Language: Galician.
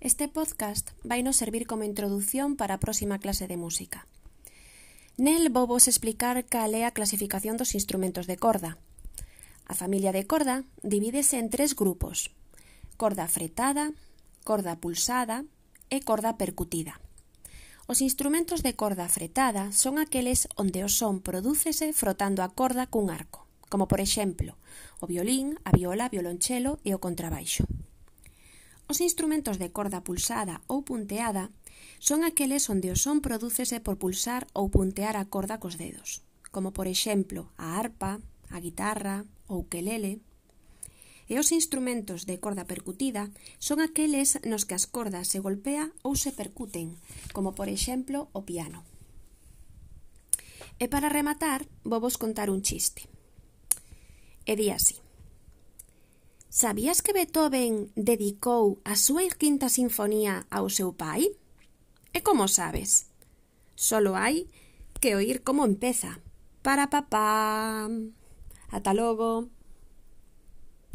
Este podcast vai nos servir como introdución para a próxima clase de música. Nel vou vos explicar cal é a clasificación dos instrumentos de corda. A familia de corda divídese en tres grupos, corda fretada, corda pulsada e corda percutida. Os instrumentos de corda fretada son aqueles onde o son prodúcese frotando a corda cun arco, como por exemplo o violín, a viola, violonchelo e o contrabaixo. Os instrumentos de corda pulsada ou punteada son aqueles onde o son prodúcese por pulsar ou puntear a corda cos dedos, como por exemplo a arpa, a guitarra ou quelele. E os instrumentos de corda percutida son aqueles nos que as cordas se golpea ou se percuten, como por exemplo o piano. E para rematar, vou vos contar un chiste. E di así. Sabías que Beethoven dedicou a súa quinta sinfonía ao seu pai? E como sabes? Solo hai que oír como empeza. Para papá. Ata logo.